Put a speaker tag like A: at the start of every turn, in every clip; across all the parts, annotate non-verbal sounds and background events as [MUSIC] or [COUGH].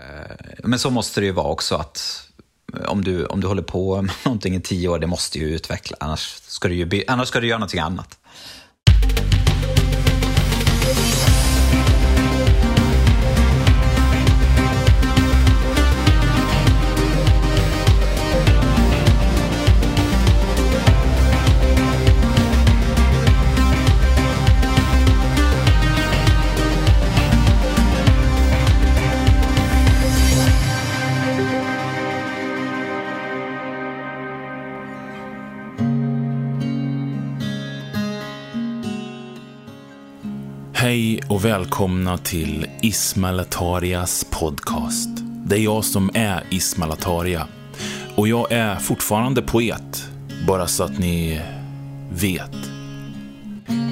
A: Eh, men så måste det ju vara också att eh, om du, om du håller på [LAUGHS] med någonting i tio år, det måste ju utveckla, annars ska du, ju, annars ska du göra någonting annat.
B: Och välkomna till Ismalatarias podcast. Det är jag som är Ismalataria. Och jag är fortfarande poet, bara så att ni vet.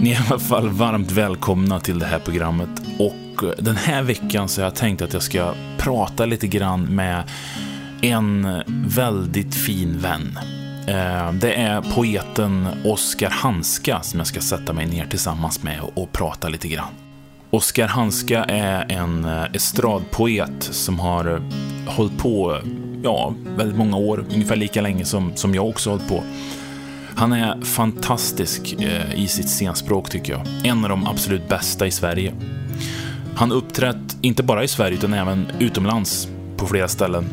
B: Ni är i alla fall varmt välkomna till det här programmet. Och den här veckan så har jag tänkt att jag ska prata lite grann med en väldigt fin vän. Eh, det är poeten Oskar Hanska som jag ska sätta mig ner tillsammans med och prata lite grann. Oskar Hanska är en eh, estradpoet som har eh, hållit på ja, väldigt många år, ungefär lika länge som, som jag också har hållit på. Han är fantastisk eh, i sitt scenspråk tycker jag. En av de absolut bästa i Sverige. Han uppträtt inte bara i Sverige utan även utomlands på flera ställen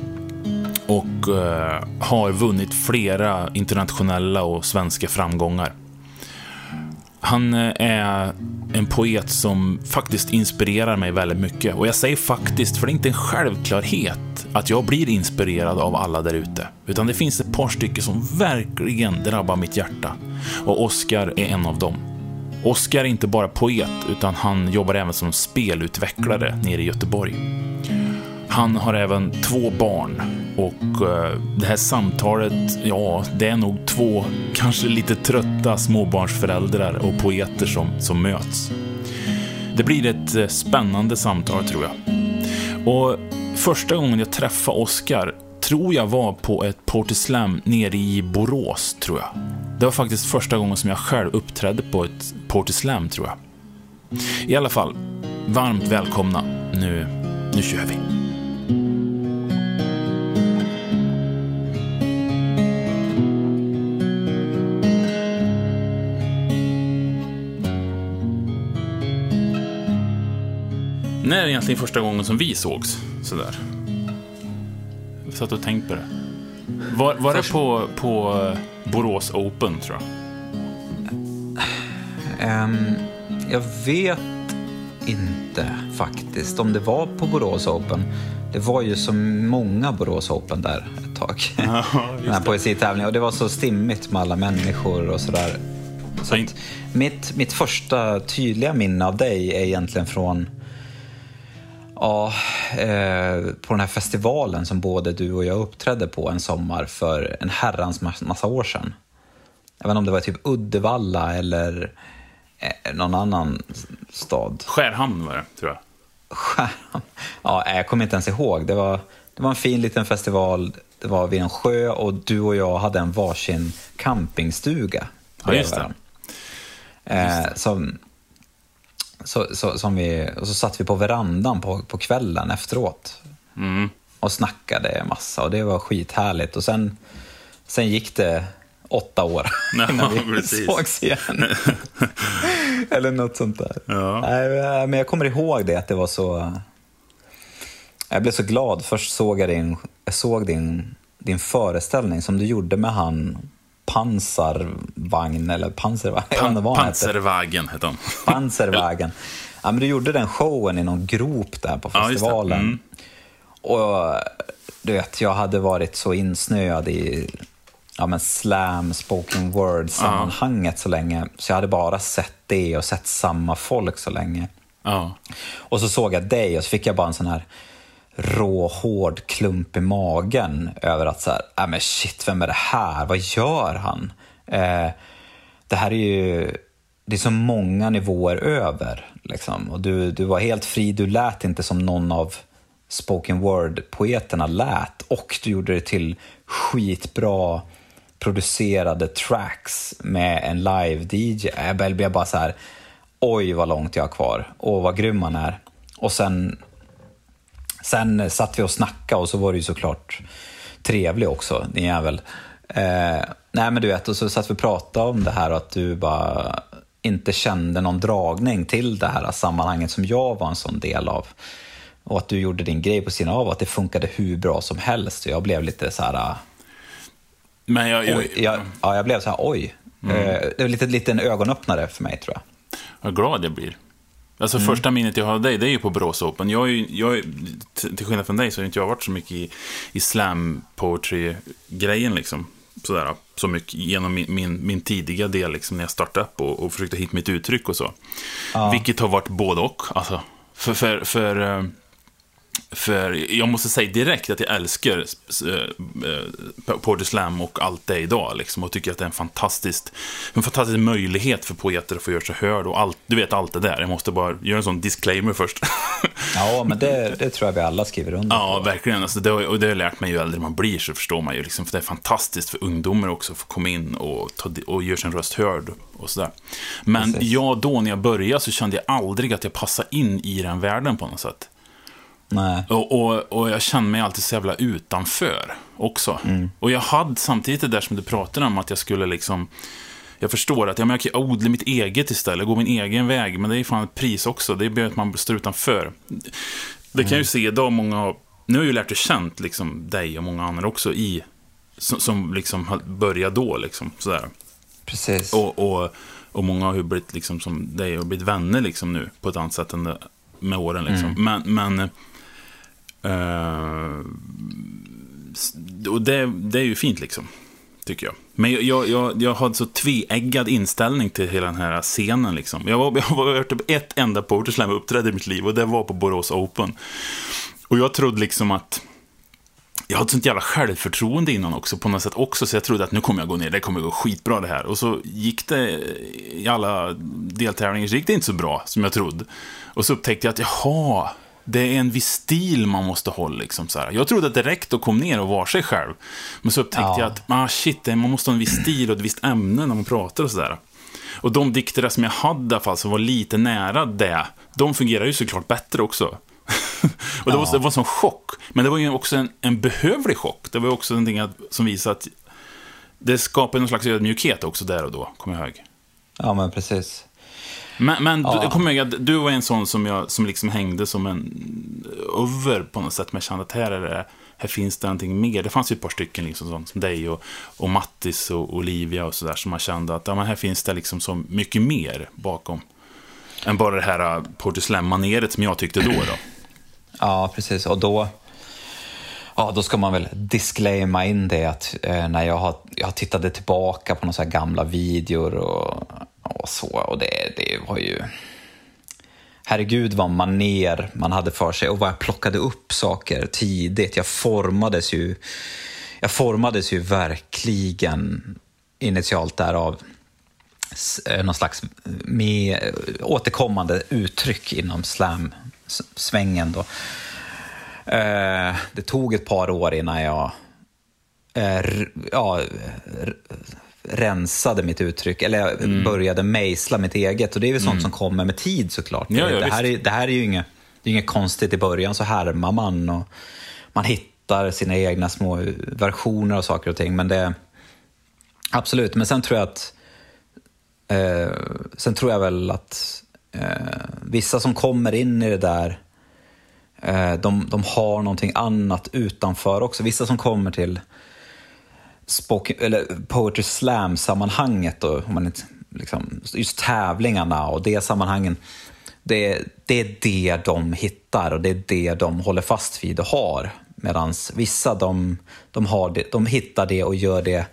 B: och eh, har vunnit flera internationella och svenska framgångar. Han eh, är en poet som faktiskt inspirerar mig väldigt mycket. Och jag säger faktiskt, för det är inte en självklarhet att jag blir inspirerad av alla där ute. Utan det finns ett par stycken som verkligen drabbar mitt hjärta. Och Oscar är en av dem. Oscar är inte bara poet, utan han jobbar även som spelutvecklare nere i Göteborg. Han har även två barn och eh, det här samtalet, ja, det är nog två kanske lite trötta småbarnsföräldrar och poeter som, som möts. Det blir ett eh, spännande samtal tror jag. Och första gången jag träffade Oscar tror jag var på ett Porty Slam nere i Borås, tror jag. Det var faktiskt första gången som jag själv uppträdde på ett Porty Slam, tror jag. I alla fall, varmt välkomna. Nu, nu kör vi. När är egentligen första gången som vi sågs sådär? Jag satt och tänkte på det. Var, var Först... det på, på eh, Borås Open, tror jag?
A: Um, jag vet inte faktiskt om det var på Borås Open. Det var ju så många Borås Open där ett tag. [LAUGHS] Ja, Den här poesitävlingen. Och det var så stimmigt med alla människor och sådär. Så mitt, mitt första tydliga minne av dig är egentligen från Ja, eh, på den här festivalen som både du och jag uppträdde på en sommar för en herrans massa år sedan. Jag vet inte om det var typ Uddevalla eller eh, någon annan stad.
B: Skärhamn var det, tror jag.
A: Skärhamn? Ja, jag kommer inte ens ihåg. Det var, det var en fin liten festival. Det var vid en sjö och du och jag hade en varsin campingstuga.
B: Ja, just det.
A: Eh, som, så, så, som vi, och så satt vi på verandan på, på kvällen efteråt mm. och snackade massa och det var skithärligt. Och sen, sen gick det åtta år ja, [LAUGHS] innan vi precis. sågs igen. [LAUGHS] Eller något sånt där. Ja. Nej, men jag kommer ihåg det, att det var så... Jag blev så glad. Först såg jag din, jag såg din, din föreställning som du gjorde med han pansarvagn eller pansarvagn.
B: Pan, Panzerwagen hette han.
A: Panzerwagen. Ja, men du gjorde den showen i någon grop där på festivalen. Ja, mm. Och du vet, jag hade varit så insnöad i ja, men slam, spoken word-sammanhanget ja. så länge. Så jag hade bara sett det och sett samma folk så länge. Ja. Och så såg jag dig och så fick jag bara en sån här rå, hård klump i magen över att så här, äh, men shit, vem är det här? Vad gör han? Eh, det här är ju, det är så många nivåer över. Liksom. Och du, du var helt fri, du lät inte som någon av spoken word-poeterna lät och du gjorde det till skitbra producerade tracks med en live-DJ. Jag blev bara så här, oj vad långt jag har kvar och vad grym man är. Och sen sen satt vi och snackade och så var det ju såklart trevlig också, din jävel. Eh, nej men du vet, och så satt vi och pratade om det här och att du bara inte kände någon dragning till det här sammanhanget som jag var en sån del av. Och att du gjorde din grej på sidan av och att det funkade hur bra som helst. Och jag blev lite så här...
B: Men jag, jag,
A: oj, jag, ja, jag blev så här, oj. Mm. Eh, det var lite liten ögonöppnare för mig tror jag.
B: Vad glad jag blir. Alltså mm. första minnet jag har av dig, det är ju på Borås Open. Jag är, jag är, till skillnad från dig så har inte jag varit så mycket i, i slam poetry-grejen liksom. Sådär, så mycket genom min, min, min tidiga del liksom, när jag startade upp och, och försökte hitta mitt uttryck och så. Ja. Vilket har varit både och. Alltså, för, för, för eh, för jag måste säga direkt att jag älskar äh, Poetry Slam och allt det idag. Liksom, och tycker att det är en fantastisk, en fantastisk möjlighet för poeter att få göra sig hörd. Och allt, du vet allt det där. Jag måste bara göra en sån disclaimer först.
A: ja, men det, det tror jag vi alla skriver under
B: Ja, verkligen. Alltså, det, och det har jag lärt mig ju äldre man blir, så förstår man ju. Liksom, för det är fantastiskt för ungdomar också att få komma in och, ta, och göra sin röst hörd. Och sådär. Men Precis. jag, då när jag började, så kände jag aldrig att jag passade in i den världen på något sätt.
A: Nej.
B: Och, och, och, jag kände mig alltid så jävla utanför också. Mm. Och jag hade samtidigt det där som du pratade om, att jag skulle liksom... Jag förstår att ja, men jag kan odla mitt eget istället, gå min egen väg, men det är fan ett pris också. Det blir att man står utanför. Det kan jag ju se idag, många Nu har jag ju lärt och känt liksom, dig och många andra också i... Som, som liksom började då, liksom, sådär.
A: Precis.
B: Och, och, och många har ju blivit liksom som dig och blivit vänner liksom nu på ett annat sätt än det, med åren. Liksom. Mm. Men, men Eh, och det, det är ju fint liksom, tycker jag. Men jag, jag, jag har så tveeggad inställning till hela den här scenen. Liksom. Jag har [LAUGHS] varit typ ett enda Porter Slam i mitt liv och det var på Borås Open. Och jag trodde liksom att jag hade sånt jävla självförtroende innan också, på något sätt också, så jag trodde att nu kommer jag gå ner, det kommer gå skitbra det här. Och så gick det, i alla deltävlingar så gick det inte så bra som jag trodde. Och så upptäckte jag att, jaha, det är en viss stil man måste hålla. Liksom, så här. Jag trodde att det räckte att komma ner och vara sig själv. Men så upptäckte ja. jag att ah, shit, man måste ha en viss stil och ett visst ämne när man pratar och sådär. Och de dikter som jag hade i alla fall, som var lite nära det, de fungerar ju såklart bättre också. [LAUGHS] och det, var, det var en sån chock. Men det var ju också en, en behövlig chock. Det var också någonting som visade att det skapade någon slags ödmjukhet också där och då, kommer jag ihåg.
A: Ja, men precis.
B: Men, men ja. du, kom ihåg, du var en sån som, jag, som liksom hängde som en över på något sätt. Men jag kände att här, är det, här finns det någonting mer. Det fanns ju ett par stycken liksom, som, som dig och, och Mattis och Olivia och sådär. Som man kände att ja, men här finns det liksom så mycket mer bakom. Än bara det här uh, Porter Slam-maneret som jag tyckte då. då. [CLEARS THROAT]
A: Ja, precis. Och då... Ja, då ska man väl disclaima in det att eh, när jag, har, jag tittade tillbaka på några gamla videor och och så. Och det, det var ju... Herregud vad maner man hade för sig och vad jag plockade upp saker tidigt. Jag formades ju, jag formades ju verkligen initialt därav eh, någon slags med, återkommande uttryck inom slam-svängen. Då. Eh, det tog ett par år innan jag eh, ja, rensade mitt uttryck, eller jag mm. började mejsla mitt eget. Och det är väl sånt mm. som kommer med tid såklart.
B: Ja, ja,
A: det, här är, det här är ju inget, det är inget konstigt i början, så härmar man och man hittar sina egna små versioner av saker och ting. Men det, absolut, men sen tror jag att eh, sen tror jag väl att eh, vissa som kommer in i det där eh, de, de har någonting annat utanför också. Vissa som kommer till spoken, eller poetry slam-sammanhanget, och man liksom, just tävlingarna och det sammanhangen, det, det är det de hittar och det är det de håller fast vid och har. Medan vissa de, de, har det, de hittar det och gör det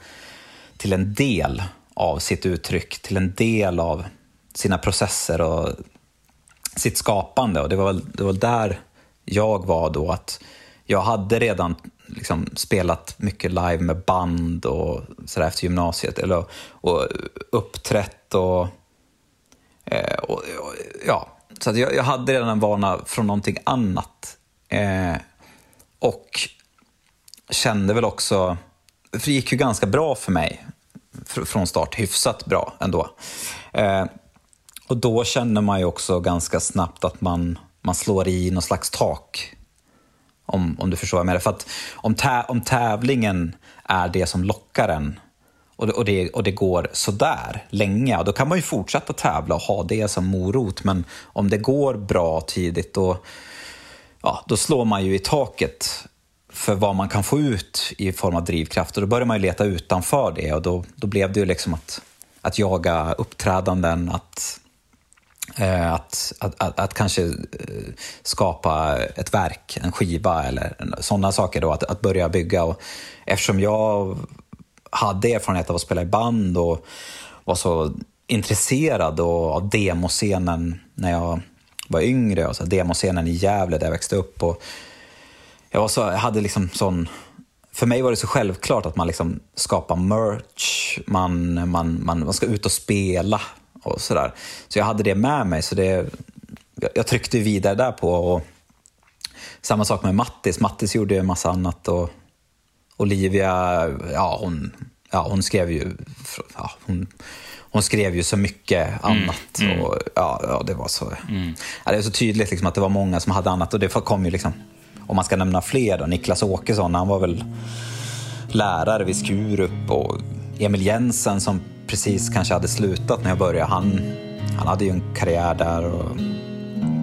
A: till en del av sitt uttryck, till en del av sina processer och sitt skapande. Och det var, det var där jag var då, att jag hade redan liksom spelat mycket live med band och sådär efter gymnasiet. Eller, och uppträtt och, eh, och, och ja, så att jag, jag, hade redan en vana från någonting annat. Eh, och kände väl också, för det gick ju ganska bra för mig från start, hyfsat bra ändå. Eh, och då känner man ju också ganska snabbt att man, man slår i någon slags tak om, om du förstår vad jag menar. För att om, tä, om tävlingen är det som lockar en och det, och, det, och det går sådär länge, då kan man ju fortsätta tävla och ha det som morot. Men om det går bra tidigt, då, ja, då slår man ju i taket för vad man kan få ut i form av drivkraft. Och då börjar man ju leta utanför det och då, då blev det ju liksom att, att jaga uppträdanden, att, Eh, att, att, att, att, kanske eh, skapa ett verk, en skiva eller sådana saker. Då, att, att börja bygga. Och eftersom jag hade erfarenhet av att spela i band och var så intresserad av demoscenen när jag var yngre. Och så demoscenen i Gävle där jag växte upp. Och jag, var så, jag hade liksom sån... För mig var det så självklart att man liksom skapar merch, man, man, man, man ska ut och spela och sådär. Så jag hade det med mig. så det, Jag tryckte vidare där på. Och samma sak med Mattis. Mattis gjorde en massa annat. Och Olivia, ja hon, ja, hon skrev ju... Ja, hon, hon skrev ju så mycket annat. Mm, mm. Och, ja, ja, det var så, mm. ja, det är så tydligt liksom, att det var många som hade annat. Och det kom ju liksom om man ska nämna fler då, Niklas Åkesson, han var väl lärare vid Skurup och Emil Jensen som precis kanske hade slutat när jag började, han, han hade ju en karriär där. Och,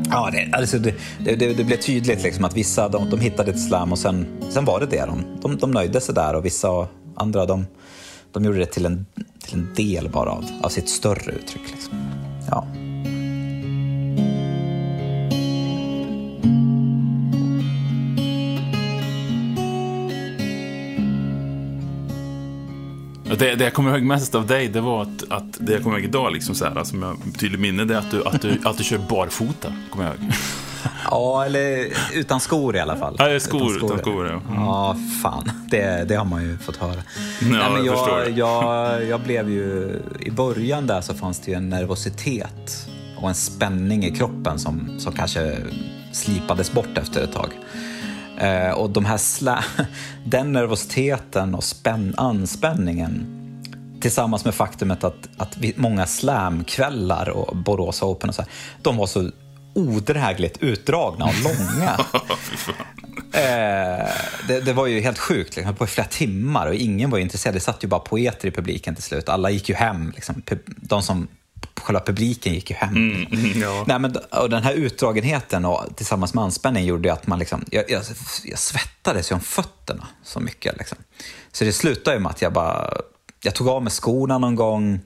A: ja, det, alltså det, det, det, blev tydligt liksom att vissa de, de hittade ett slam och sen, sen var det det. De, de, de nöjde sig där och vissa andra de, de gjorde det till en, till en del bara av, av sitt större uttryck. Liksom.
B: Det, det jag kommer ihåg mest av dig, det var att, att det jag kommer ihåg idag, liksom så här, som jag tydligt minne, det är att du, att du, att du kör barfota, kommer jag ihåg.
A: Ja, eller utan skor i alla fall.
B: Ja, skor, utan skor, utan skor ja.
A: Mm. Ja, fan. Det, det har man ju fått höra. Ja,
B: Nej, men jag, jag,
A: jag, jag blev ju... I början där så fanns det ju en nervositet och en spänning i kroppen som, som kanske slipades bort efter ett tag. Eh, och de här sla [LAUGHS] den nervositeten och spänn anspänningen tillsammans med faktumet att, att många slamkvällar och Borås Open och så här, de var så odrägligt utdragna och långa. [LAUGHS] eh, det, det, var ju helt sjukt, liksom, på flera timmar och ingen var intresserad. Det satt ju bara poeter i publiken till slut. Alla gick ju hem. Liksom. De som själva publiken gick ju hem. Mm, mm, ja. Nej, men, och den här utdragenheten och, tillsammans med anspänning gjorde att man liksom, jag, jag, jag svettades ju om fötterna så mycket. Liksom. Så det slutade ju med att jag bara jag tog av mig skorna någon gång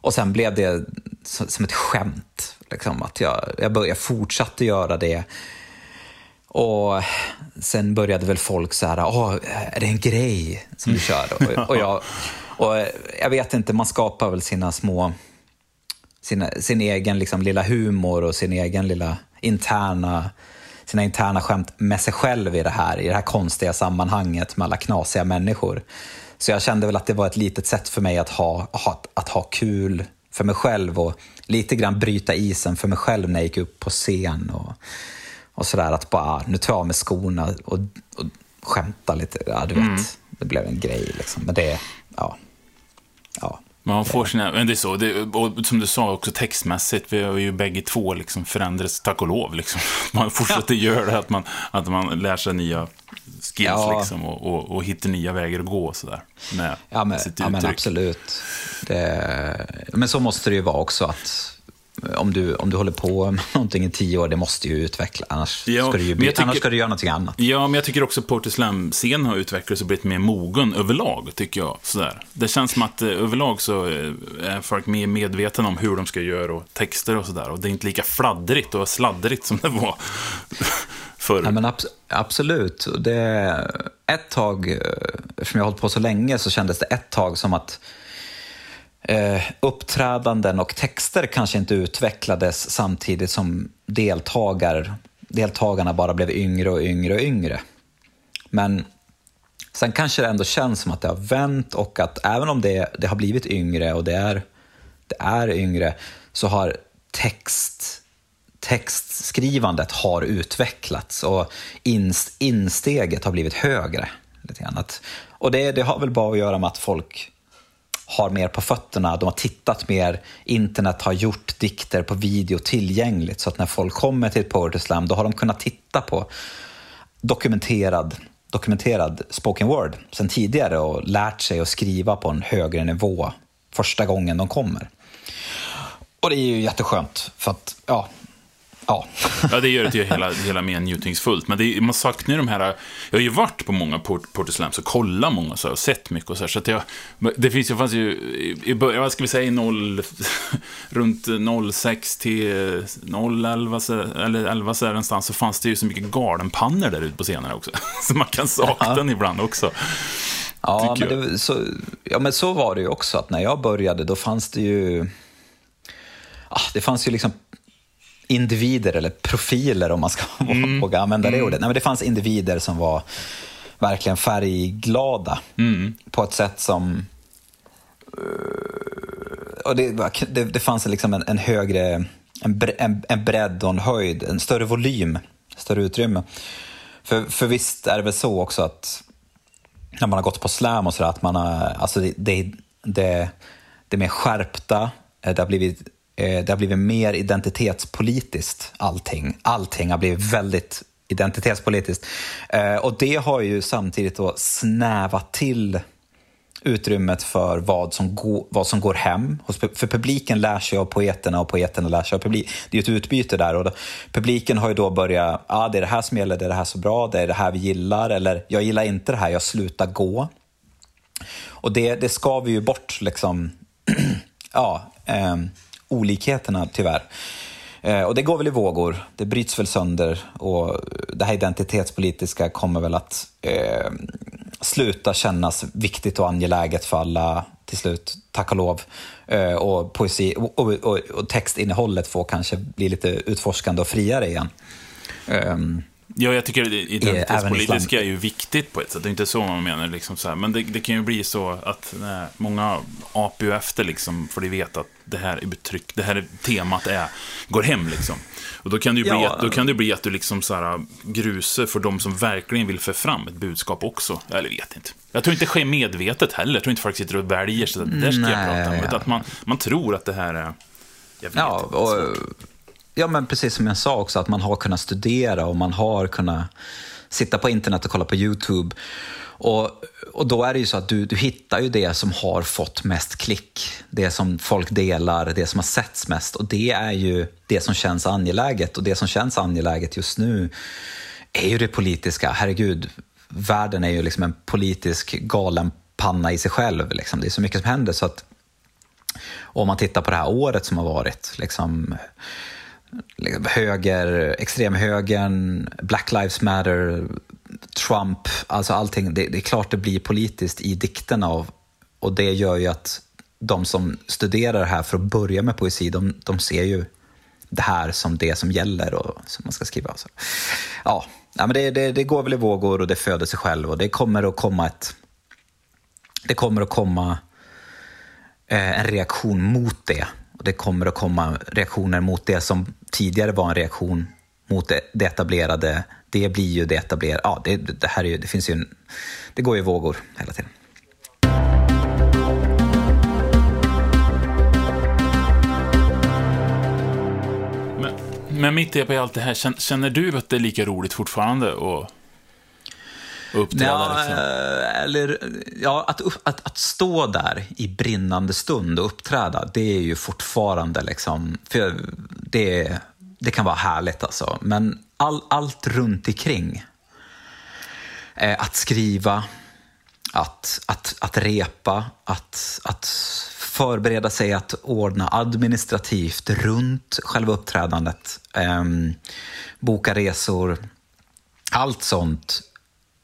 A: och sen blev det som ett skämt. Liksom, att jag, jag, började, jag fortsatte göra det. Och sen började väl folk så här, Åh, är det en grej som du kör? Och, och jag, och jag vet inte, man skapar väl sina små, sina, sin egen liksom lilla humor och sin egen lilla interna, sina interna skämt med sig själv i det här, i det här konstiga sammanhanget med alla knasiga människor. Så jag kände väl att det var ett litet sätt för mig att ha, ha, att ha kul för mig själv och lite grann bryta isen för mig själv när jag gick upp på scen. Och, och sådär att bara, nu tar jag av mig skorna och, och skämta lite. Ja, du vet, mm. det blev en grej liksom. Men det, ja ja.
B: Man får sina, men det är så, det, och som du sa också textmässigt, vi har ju bägge två liksom förändrats, tack och lov. Liksom. [LAUGHS] Man fortsätter ja. göra det, att man, att man lär sig nya skills ja. liksom, och, och, och hittar nya vägar att gå. Sådär,
A: med ja, men, ja, men absolut. Det, men så måste det ju vara också, att om du, om du håller på med [LAUGHS] någonting i tio år, det måste ju utveckla, annars, ja, ska, du ju bli, tycker, annars ska du göra någonting annat.
B: Ja, men jag tycker också att Porter Slam-scenen har utvecklats och blivit mer mogen överlag, tycker jag. Sådär. Det känns som att eh, överlag så eh, är folk mer medvetna om hur de ska göra och texter och sådär. Och det är inte lika fladdrigt och sladdrigt som det var [LAUGHS] förr.
A: Ja, men ab absolut. Det, ett tag, eh, eftersom jag har hållit på så länge, så kändes det ett tag som att eh, uppträdanden och texter kanske inte utvecklades samtidigt som deltagar, deltagarna bara blev yngre och yngre och yngre. Men sen kanske det ändå känns som att det har vänt och att även om det, det har blivit yngre och det är, det är yngre så har text, textskrivandet har utvecklats och insteget har blivit högre. Lite grann. och det, det har väl bara att göra med att folk har mer på fötterna, de har tittat mer, internet har gjort dikter på video tillgängligt så att när folk kommer till ett poetry slam då har de kunnat titta på dokumenterad, dokumenterad spoken word sen tidigare och lärt sig att skriva på en högre nivå första gången de kommer. Och det är ju jätteskönt, för att ja, Ja.
B: ja, det gör det till hela, hela mer njutningsfullt. Men det, man saknar ju de här... Jag har ju varit på många Porter Slams och kollat många så här, och sett mycket och så här, Så att jag, det finns ju, fanns ju i början, vad ska vi säga, noll, [LAUGHS] runt 06 till 011 eller 11 så någonstans, så fanns det ju så mycket galenpannor där ute på scenerna också. [LAUGHS] Så man kan sakna den ibland också.
A: Ja men, det, så, ja, men så var det ju också, att när jag började, då fanns det ju... Ah, det fanns ju liksom individer eller profiler om man ska [LAUGHS] mm. våga använda det mm. ordet. Nej, men det fanns individer som var verkligen färgglada mm. på ett sätt som... Eh, och det, det, det fanns liksom en, en högre en, en, en bredd och en höjd, en större volym, större utrymme. För, för visst är det väl så också att när man har gått på slam och sådär, att man har, alltså det, det, det, det mer skärpta, eh, det har blivit Eh, det har blivit mer identitetspolitiskt allting. Allting har blivit väldigt identitetspolitiskt. Eh, och det har ju samtidigt då snävat till utrymmet för vad som, går, vad som går hem. För publiken lär sig av poeterna och poeterna lär sig av publiken. Det är ett utbyte där. Och då, publiken har ju då börjat, ja ah, det är det här som gäller, det är det här så bra, det är det här vi gillar, eller jag gillar inte det här, jag slutar gå. Och det, det ska vi ju bort liksom, [CLEARS THROAT] ja, eh, olikheterna tyvärr. Eh, och det går väl i vågor, det bryts väl sönder och det här identitetspolitiska kommer väl att eh, sluta kännas viktigt och angeläget för alla till slut, tack och lov. Eh, och, poesi, och, och, och, och textinnehållet får kanske bli lite utforskande och friare igen. Um,
B: Ja, jag tycker det identitetspolitiska är ju viktigt på ett sätt. Det är inte så man menar. Liksom så här. Men det, det, kan ju bli så att nej, många apar ju efter, liksom, för de vet att det här är betryck, det här temat är, går hem. Liksom. Och då kan det ju bli, ja. att, då kan det bli att du liksom så här, gruser för de som verkligen vill få fram ett budskap också. Eller vet inte. Jag tror inte det sker medvetet heller. Jag tror inte folk sitter och väljer så det där ska nej, jag prata om. Ja. Att man, man tror att det här är...
A: Jag vet ja, och, Ja, men precis som jag sa också, att man har kunnat studera och man har kunnat sitta på internet och kolla på YouTube. Och, och då är det ju så att du, du hittar ju det som har fått mest klick, det som folk delar, det som har setts mest. Och det är ju det som känns angeläget. Och det som känns angeläget just nu är ju det politiska. Herregud, världen är ju liksom en politisk galen panna i sig själv. Liksom. Det är så mycket som händer. så att om man tittar på det här året som har varit, liksom, Liksom höger, extremhögern, Black Lives Matter, Trump, alltså allting. Det, det, är klart det blir politiskt i dikterna och, och det gör ju att de som studerar det här för att börja med poesi, de, de ser ju det här som det som gäller och som man ska skriva. Så. Ja, men det, det, det går väl i vågor och det föder sig själv och det kommer att komma ett... Det kommer att komma eh, en reaktion mot det och det kommer att komma reaktioner mot det som tidigare var en reaktion mot det, det etablerade. Det blir ju det etablerade. Ja, det, det, här är ju, det finns ju en, det går ju vågor hela tiden.
B: Men, men mitt i allt det här, känner du att det är lika roligt fortfarande? att uppträda? Ja, liksom.
A: Eh, eller, ja att, att, att, stå där i brinnande stund och uppträda, det är ju fortfarande liksom... För det, det kan vara härligt alltså. Men all, allt runt omkring. Eh, att skriva, att, att, att repa, att, att förbereda sig att ordna administrativt runt själva uppträdandet, eh, boka resor, allt sånt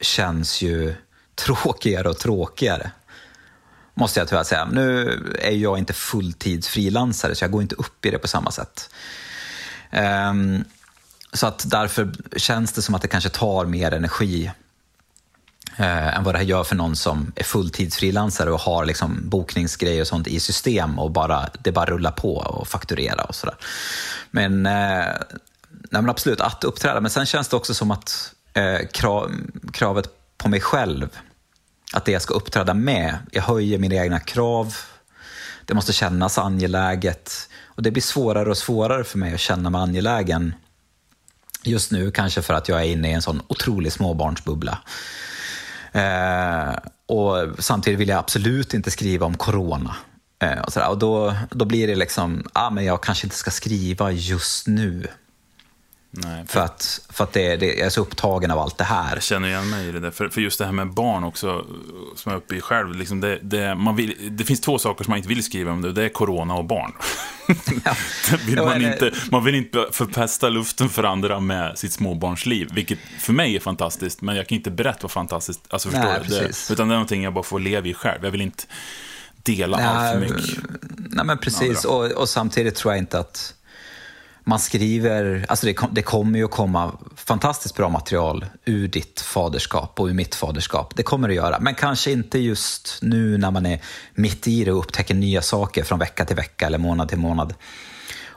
A: känns ju tråkigare och tråkigare. Måste jag tyvärr säga. Nu är jag inte fulltidsfrilansare så jag går inte upp i det på samma sätt. Um, så att därför känns det som att det kanske tar mer energi eh, än vad det här gör för någon som är fulltidsfrilansare och har liksom bokningsgrejer och sånt i system och bara, det bara rullar på och fakturera och sådär. Men, eh, nej, men absolut, att uppträda. Men sen känns det också som att eh, krav, kravet på mig själv, att det jag ska uppträda med, jag höjer mina egna krav, det måste kännas angeläget och det blir svårare och svårare för mig att känna mig angelägen just nu kanske för att jag är inne i en sån otrolig småbarnsbubbla. Eh, och samtidigt vill jag absolut inte skriva om corona. Eh, och, sådär. och då, då blir det liksom, ah, men jag kanske inte ska skriva just nu. Nej, för... för att, för att det, det, jag är så upptagen av allt det här.
B: Jag känner igen mig i det där. För, för just det här med barn också, som jag är uppe i själv. Liksom det, det, man vill, det finns två saker som man inte vill skriva om. Det, det är corona och barn. [LAUGHS] Ja. [LAUGHS] vill man, inte, man vill inte förpesta luften för andra med sitt småbarnsliv. Vilket för mig är fantastiskt, men jag kan inte berätta vad fantastiskt alltså, förstår Nej, det, Utan det är någonting jag bara får leva i själv. Jag vill inte dela nej, allt för mycket.
A: Nej, men precis. Och, och samtidigt tror jag inte att man skriver, alltså det, det, kommer ju att komma fantastiskt bra material ur ditt faderskap och ur mitt faderskap. Det kommer det göra, men kanske inte just nu när man är mitt i det och upptäcker nya saker från vecka till vecka eller månad till månad.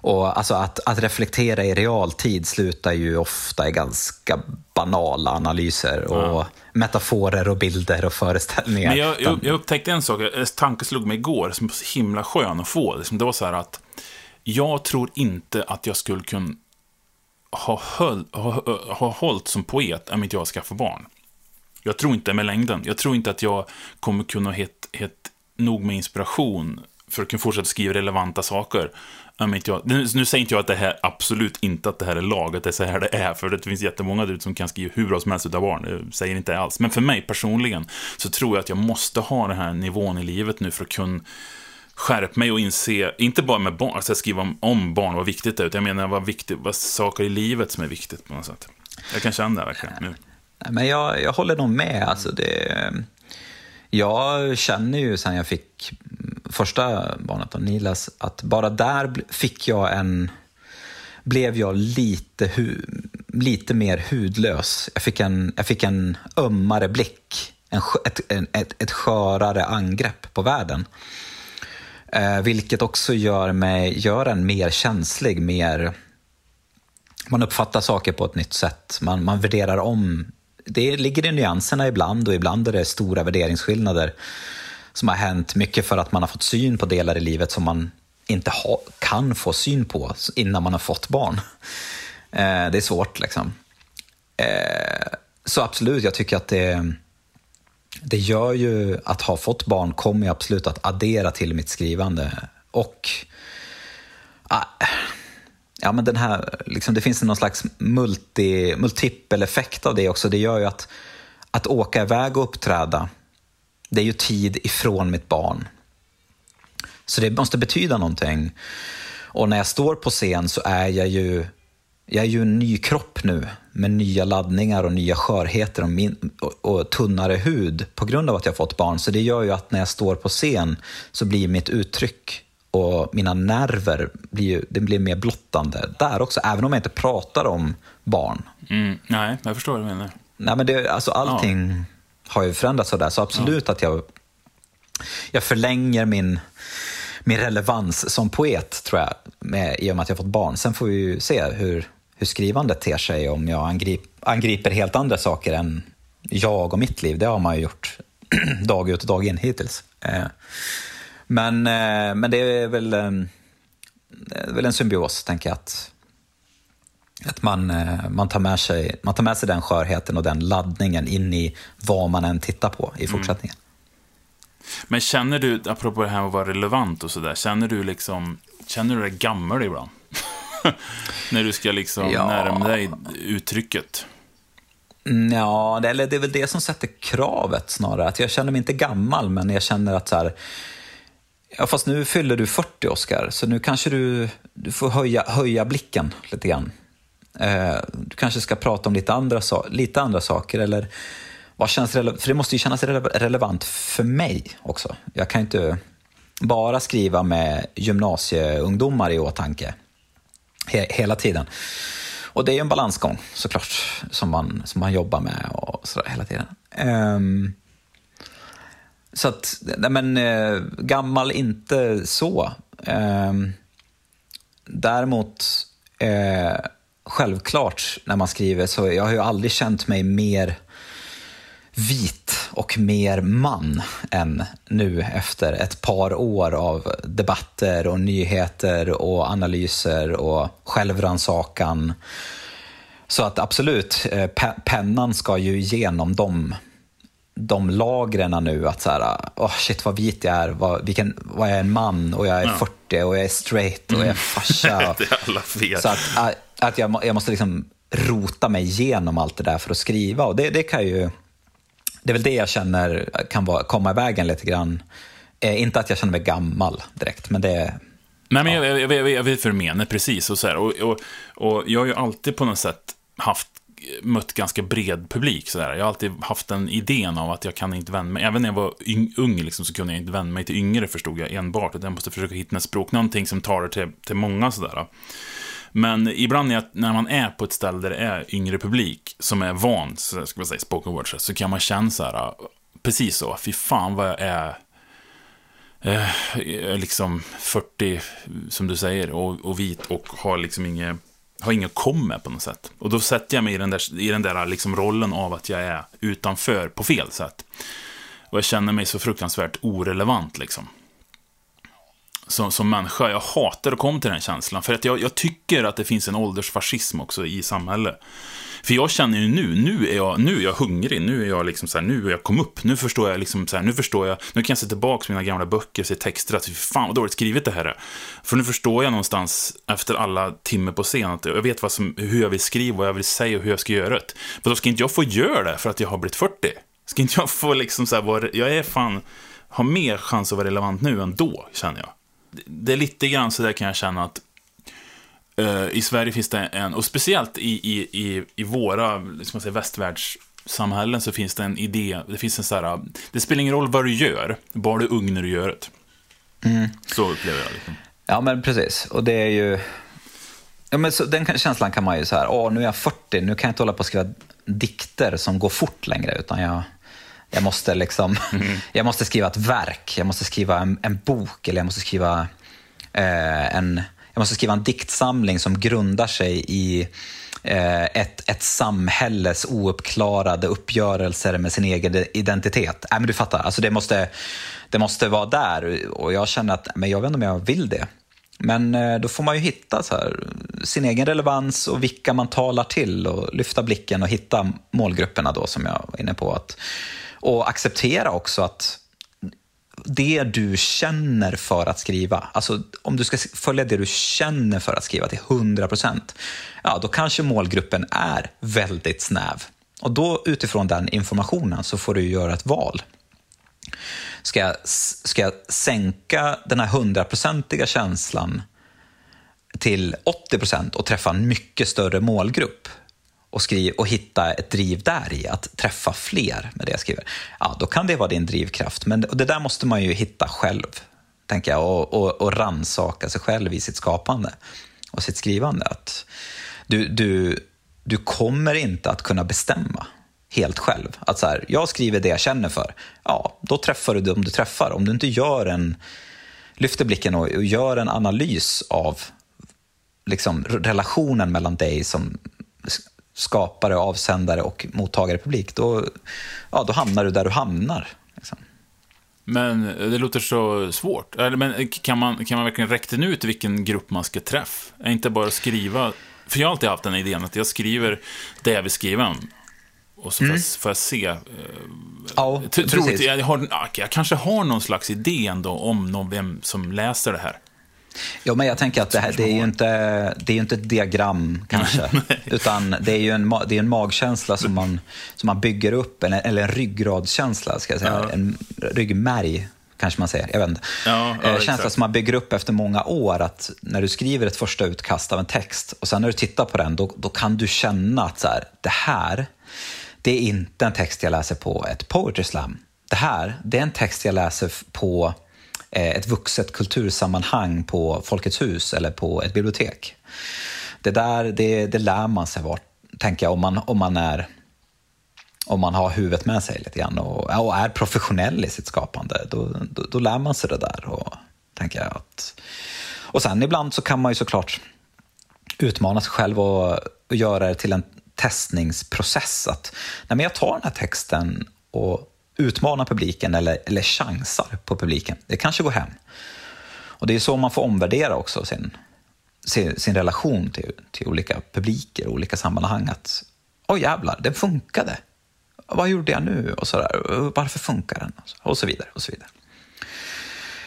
A: Och alltså att, att reflektera i realtid slutar ju ofta i ganska banala analyser och ja. metaforer och bilder och föreställningar.
B: Men jag, jag, jag upptäckte en sak, en tanke slog mig igår som var så himla skön att få. Det var så här att jag tror inte att jag skulle kunna ha, höll, ha, ha hållit som poet om inte jag skaffar barn. Jag tror inte med längden. Jag tror inte att jag kommer kunna ha hett nog med inspiration för att kunna fortsätta skriva relevanta saker. Om inte jag, nu, nu säger inte jag att det här, absolut inte att det här är laget, det är så här det är, för det finns jättemånga där som kan skriva hur bra som helst utav barn, det säger inte alls. Men för mig personligen så tror jag att jag måste ha den här nivån i livet nu för att kunna skärp mig och inse, inte bara med barn, alltså skriva om, om barn, vad viktigt det är, utan jag menar vad, viktigt, vad saker i livet som är viktigt på något sätt. Jag kan känna det verkligen nu.
A: Men jag, jag håller nog med. Alltså det, jag känner ju sen jag fick första barnet, av Nilas, att bara där fick jag en blev jag lite, hu, lite mer hudlös. Jag fick en, jag fick en ömmare blick, en, ett, ett, ett skörare angrepp på världen. Eh, vilket också gör, mig, gör en mer känslig, mer... Man uppfattar saker på ett nytt sätt. Man, man värderar om. Det ligger i nyanserna ibland och ibland är det stora värderingsskillnader som har hänt. Mycket för att man har fått syn på delar i livet som man inte ha, kan få syn på innan man har fått barn. Eh, det är svårt liksom. Eh, så absolut, jag tycker att det det gör ju att ha fått barn kommer jag absolut att addera till mitt skrivande. Och ah, ja, men den här, liksom, det finns någon slags multi, multipel effekt av det också. Det gör ju att, att åka iväg och uppträda, det är ju tid ifrån mitt barn. Så det måste betyda någonting. Och när jag står på scen så är jag ju jag är ju en ny kropp nu med nya laddningar och nya skörheter och, min, och, och, tunnare hud på grund av att jag fått barn. Så det gör ju att när jag står på scen så blir mitt uttryck och mina nerver blir, ju, det blir mer blottande där också, även om jag inte pratar om barn.
B: Mm, nej, jag förstår vad du menar.
A: Nej, men det, alltså allting ja. har ju förändrats sådär, så absolut ja. att jag, jag förlänger min min relevans som poet, tror jag, med, i och med att jag fått barn. Sen får vi ju se hur, hur skrivandet ter sig om jag angrip, angriper helt andra saker än jag och mitt liv. Det har man ju gjort [CLEARS THROAT] dag ut och dag in hittills. Eh, men, eh, men det är väl, eh, det är väl en symbios, tänker jag. Att, att man, man, tar med sig, man tar med sig den skörheten och den laddningen in i vad man än tittar på i mm. fortsättningen. Mm.
B: Men känner du, apropå det här med att vara relevant och sådär, känner du liksom, känner du dig gammal ibland? [LAUGHS] När du ska liksom ja. närma dig uttrycket.
A: Mm, ja, det, eller det är väl det som sätter kravet snarare. Att jag känner mig inte gammal, men jag känner att så här, Ja, fast nu fyller du 40, Oskar, så nu kanske du, du får höja, höja blicken lite grann. Eh, du kanske ska prata om lite andra, lite andra saker, eller vad känns för det måste ju kännas relevant för mig också. Jag kan inte bara skriva med gymnasieungdomar i åtanke he hela tiden. Och det är ju en balansgång såklart som man, som man jobbar med och sådär hela tiden. Um, så att, nej men uh, gammal inte så. Um, däremot uh, självklart när man skriver så jag har ju aldrig känt mig mer vit och mer man än nu efter ett par år av debatter och nyheter och analyser och självrannsakan. Så att absolut, eh, pennan ska ju igenom de, de lagren nu. Att så här, oh shit vad vit jag är, vad, vilken, vad jag är en man och jag är ja. 40 och jag är straight och jag är farsa. [LAUGHS]
B: Mm. fel.
A: Så att, att jag, jag måste liksom rota mig igenom allt det där för att skriva. Och det, det kan ju... Det är väl det jag känner kan vara, komma i vägen lite grann. Eh, inte att jag känner mig gammal direkt, men det...
B: Nej, men ja. jag, jag, jag, jag vet vad du menar, precis. Och, så här, och, och, och jag har ju alltid på något sätt haft mött ganska bred publik. Så där. Jag har alltid haft den idén av att jag kan inte vända mig, även när jag var ung liksom, så kunde jag inte vända mig till yngre förstod jag enbart. Jag måste försöka hitta ett språk, någonting som talar till, till många sådär. Men ibland när, när man är på ett ställe där det är yngre publik som är van, så ska man säga, spoken word, så kan man känna så här, äh, precis så, fy fan vad jag är eh, liksom 40, som du säger, och, och vit och har liksom inget har inget komme på något sätt. Och då sätter jag mig i den där, i den där liksom rollen av att jag är utanför på fel sätt. Och jag känner mig så fruktansvärt orelevant liksom som, som människa. Jag hatar att komma till den känslan. För att jag, jag tycker att det finns en åldersfascism också i samhället. För jag känner ju nu, nu är jag, nu är jag hungrig, nu är jag liksom så här, nu är jag kom upp, nu förstår jag liksom så här, nu förstår jag, nu kan jag se tillbaka på mina gamla böcker och se texter, att fan vad dåligt skrivet det här är. För nu förstår jag någonstans, efter alla timmar på scen, att jag vet vad som, hur jag vill skriva, vad jag vill säga och hur jag ska göra det. För då ska inte jag få göra det för att jag har blivit 40. Ska inte jag få liksom så här, vara, jag är fan, har mer chans att vara relevant nu än då, känner jag det är lite grann så där kan jag känna att uh, i Sverige finns det en, och speciellt i, i, i, i våra liksom säga, västvärldssamhällen så finns det en idé, det finns en sån här, det spelar ingen roll vad du gör, bara du är ung när du gör det. Mm. Så upplever jag liksom.
A: Ja, men precis. Och det är ju... Ja, men så, den känslan kan man ju så här, åh, nu är jag 40, nu kan jag inte hålla på och skriva dikter som går fort längre, utan jag jag måste, liksom, mm. [LAUGHS] jag måste skriva ett verk, jag måste skriva en, en bok eller jag måste skriva eh, en jag måste skriva en diktsamling som grundar sig i eh, ett, ett samhälles ouppklarade uppgörelser med sin egen identitet. Äh, men du fattar, alltså det, måste, det måste vara där och jag känner att men jag vet inte om jag vill det. Men eh, då får man ju hitta så här, sin egen relevans och vilka man talar till och lyfta blicken och hitta målgrupperna då som jag var inne på. att och acceptera också att det du känner för att skriva, alltså om du ska följa det du känner för att skriva till 100 procent, ja då kanske målgruppen är väldigt snäv. Och då utifrån den informationen så får du göra ett val. Ska jag, ska jag sänka den här hundraprocentiga känslan till 80 procent och träffa en mycket större målgrupp? Och, skriv, och hitta ett driv där i, att träffa fler med det jag skriver, ja, då kan det vara din drivkraft. Men det där måste man ju hitta själv, tänker jag, och, och, och ransaka sig själv i sitt skapande och sitt skrivande. Att du, du, du kommer inte att kunna bestämma helt själv. Att så här, jag skriver det jag känner för, ja, då träffar du dem du träffar. Om du inte gör en, lyfter blicken och, och gör en analys av liksom, relationen mellan dig som skapare, avsändare och mottagare publik, då, ja, då hamnar du där du hamnar. Liksom.
B: Men det låter så svårt. Men kan man, kan man verkligen räkna ut vilken grupp man ska träffa? Inte bara skriva... För jag har alltid haft den idén att jag skriver det jag vill skriva om. Och så mm. får jag se. Eh,
A: ja,
B: tror jag, har, jag kanske har någon slags idé ändå om någon, vem som läser det här.
A: Ja, men jag tänker att det, här, det är ju inte, det är inte ett diagram kanske, [LAUGHS] utan det är ju en, det är en magkänsla som man, som man bygger upp, eller, eller en ryggradskänsla, ska jag säga. Ja. En ryggmärg kanske man säger. Jag vet inte. Ja, ja, eh, känsla som man bygger upp efter många år, att när du skriver ett första utkast av en text och sen när du tittar på den, då, då kan du känna att så här, det här, det är inte en text jag läser på ett poetry slam. Det här, det är en text jag läser på Eh, ett vuxet kultursammanhang på Folkets hus eller på ett bibliotek. Det där det, det lär man sig vart, tänker jag, om man, om man är om man har huvudet med sig lite grann och, och är professionell i sitt skapande, då, då, då, lär man sig det där. Och, tänker jag att, och sen ibland så kan man ju såklart utmana sig själv och, och göra det till en testningsprocess. Att nej men jag tar den här texten och utmanar publiken eller, eller chansar på publiken. Det kanske går hem. Och Det är så man får omvärdera också sin, sin, sin relation till, till olika publiker och olika sammanhang. Att, oj jävlar, den funkade. Vad gjorde jag nu? Och så där. Varför funkar den? Och så vidare. Och så vidare.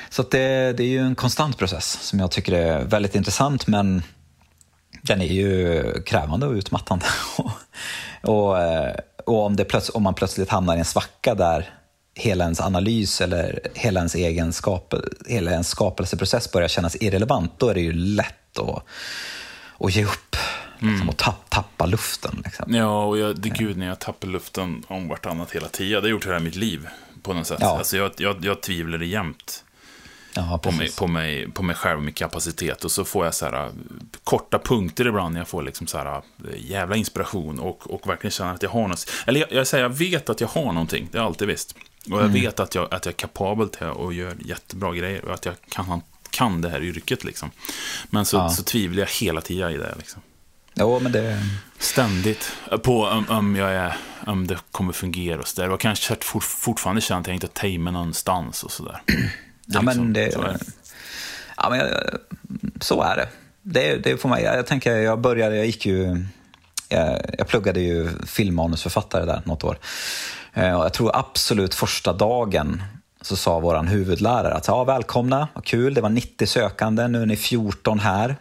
A: Så det, det är ju en konstant process som jag tycker är väldigt intressant men den är ju krävande och utmattande. [LAUGHS] och, och eh, om, det om man plötsligt hamnar i en svacka där hela ens analys eller hela ens egen skap, hela ens skapelseprocess börjar kännas irrelevant, då är det ju lätt att, att ge upp. Liksom, mm. och tapp, tappa luften. Liksom.
B: Ja, och jag, det, gud, när jag tappar luften om vartannat hela tiden. Det har gjort hela mitt liv på något sätt. Ja. Alltså, jag, jag, jag tvivlar jämt Jaha, på, mig, på, mig, på mig själv och min kapacitet. Och så får jag så här, korta punkter ibland när jag får liksom så här, jävla inspiration och, och verkligen känner att jag har något. Eller jag, jag, säger, jag vet att jag har någonting, det har jag alltid visst. Och jag mm. vet att jag, att jag är kapabel till att göra jättebra grejer och att jag kan, kan det här yrket. Liksom. Men så, ja. så tvivlar jag hela tiden i det. Liksom.
A: Jo, men det...
B: Ständigt. På om, om, jag är, om det kommer fungera och sådär. Och kanske fort, fortfarande känner att jag inte har tajmat någonstans och sådär.
A: Ja, liksom, men det... Så är. Ja, men så är det. Det, det får man, jag tänker, jag började, jag gick ju... Jag, pluggade ju filmmanusförfattare där något år. Eh, och jag tror absolut första dagen så sa vår huvudlärare att ja, välkomna, vad kul, det var 90 sökande, nu är ni 14 här.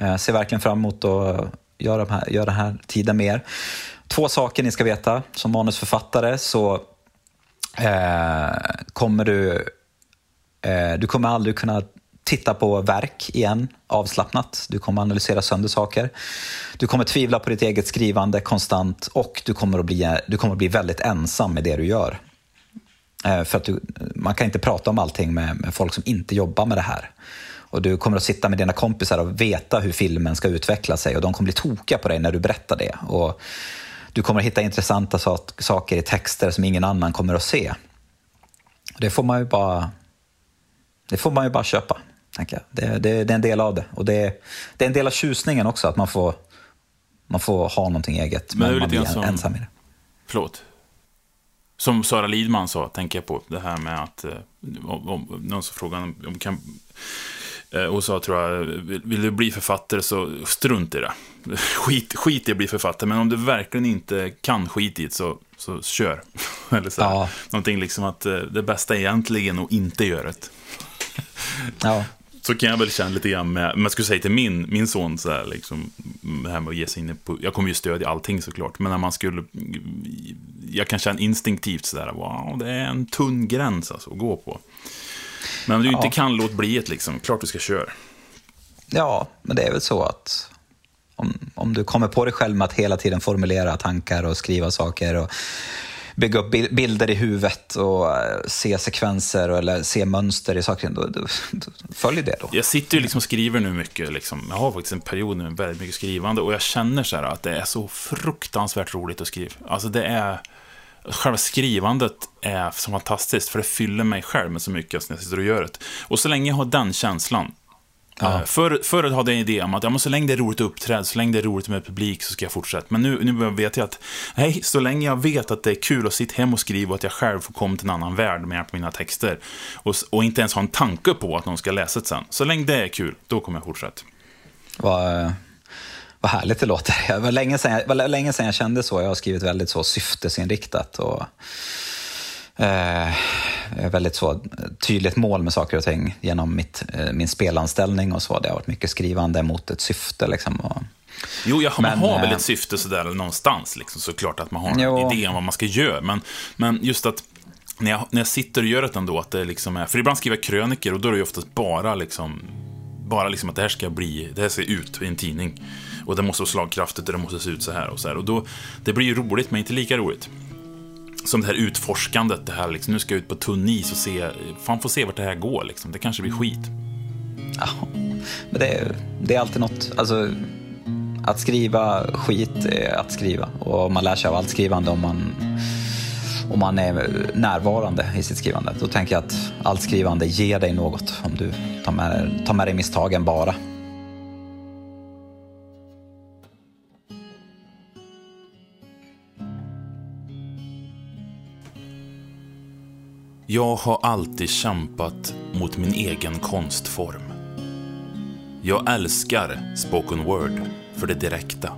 A: Jag eh, ser verkligen fram emot att göra, de här, göra den här tiden mer. Två saker ni ska veta, som manusförfattare så eh, kommer du, Eh, du kommer aldrig kunna titta på verk igen avslappnat. Du kommer analysera sönder saker. Du kommer tvivla på ditt eget skrivande konstant och du kommer att bli, du kommer att bli väldigt ensam med det du gör. Eh, för att du, man kan inte prata om allting med, med folk som inte jobbar med det här. Och du kommer att sitta med dina kompisar och veta hur filmen ska utveckla sig och de kommer bli tokiga på dig när du berättar det. Och du kommer att hitta intressanta saker i texter som ingen annan kommer att se. Det får man ju bara, det får man ju bara köpa. Tänker jag. Det, det, det är en del av det. Och det, det är en del av tjusningen också, att man får, man får ha någonting eget, men, men man blir som, ensam i det.
B: Förlåt. Som Sara Lidman sa, tänker jag på, det här med att, eh, om, om, någon som frågade om kan Eh, och sa, tror jag, vill du bli författare så strunt i det. [LAUGHS] Skit, skit i att bli författare, men om du verkligen inte kan skit i det så, så kör. [LAUGHS] Eller så ja. Någonting liksom att eh, det bästa är egentligen att inte göra det. [LAUGHS] Ja. Så kan jag väl känna lite grann med, men jag skulle säga till min, min son så här, liksom, det här med att ge sig in på, jag kommer ju stödja allting såklart, men när man skulle, jag kan känna instinktivt sådär, wow, det är en tunn gräns alltså att gå på. Men om du inte kan, låt bli ett liksom. Klart du ska köra.
A: Ja, men det är väl så att om, om du kommer på dig själv med att hela tiden formulera tankar och skriva saker och bygga upp bilder i huvudet och eh, se sekvenser eller se mönster i saker, då, då, då följ det då.
B: Jag sitter ju liksom och skriver nu mycket. Liksom. Jag har faktiskt en period nu med väldigt mycket skrivande och jag känner så att det är så fruktansvärt roligt att skriva. Alltså det är själva skrivandet är så fantastiskt, för det fyller mig själv med så mycket när jag sitter och gör det. Och så länge jag har den känslan, Ja. Eh, förr, förr hade jag en idé om att ja, men så länge det är roligt att uppträda, så länge det är roligt med publik så ska jag fortsätta. Men nu, nu vet jag att, nej, så länge jag vet att det är kul att sitta hem och skriva och att jag själv får komma till en annan värld med hjälp av mina texter. Och, och inte ens ha en tanke på att någon ska läsa det sen. Så länge det är kul, då kommer jag fortsätta.
A: Vad, vad härligt det låter. [LAUGHS] Det var länge sedan jag, var länge sedan jag kände så. Jag har skrivit väldigt så syftesinriktat och eh, väldigt så tydligt mål med saker och ting genom mitt, eh, min spelanställning och så. Det har varit mycket skrivande mot ett syfte. Liksom, och,
B: Jo, jag, men, man har väl ett eh, syfte sådär någonstans, liksom, såklart att man har jo. en idé om vad man ska göra. Men, men just att när jag, när jag sitter och gör det ändå, att det liksom är, för ibland skriver jag kröniker och då är det ju oftast bara liksom, bara liksom att det här ska bli, det här ska ut i en tidning. Och det måste vara slagkraftigt och det måste se ut så här och så här. Och då, det blir ju roligt, men inte lika roligt. Som det här utforskandet, det här liksom, nu ska jag ut på tunn is och se, fan får se vart det här går liksom. Det kanske blir skit.
A: Ja, men det är, det är alltid något, alltså att skriva skit är att skriva. Och man lär sig av allt skrivande om man, om man är närvarande i sitt skrivande. Då tänker jag att allt skrivande ger dig något om du tar med, tar med dig misstagen bara.
B: Jag har alltid kämpat mot min egen konstform. Jag älskar spoken word för det direkta.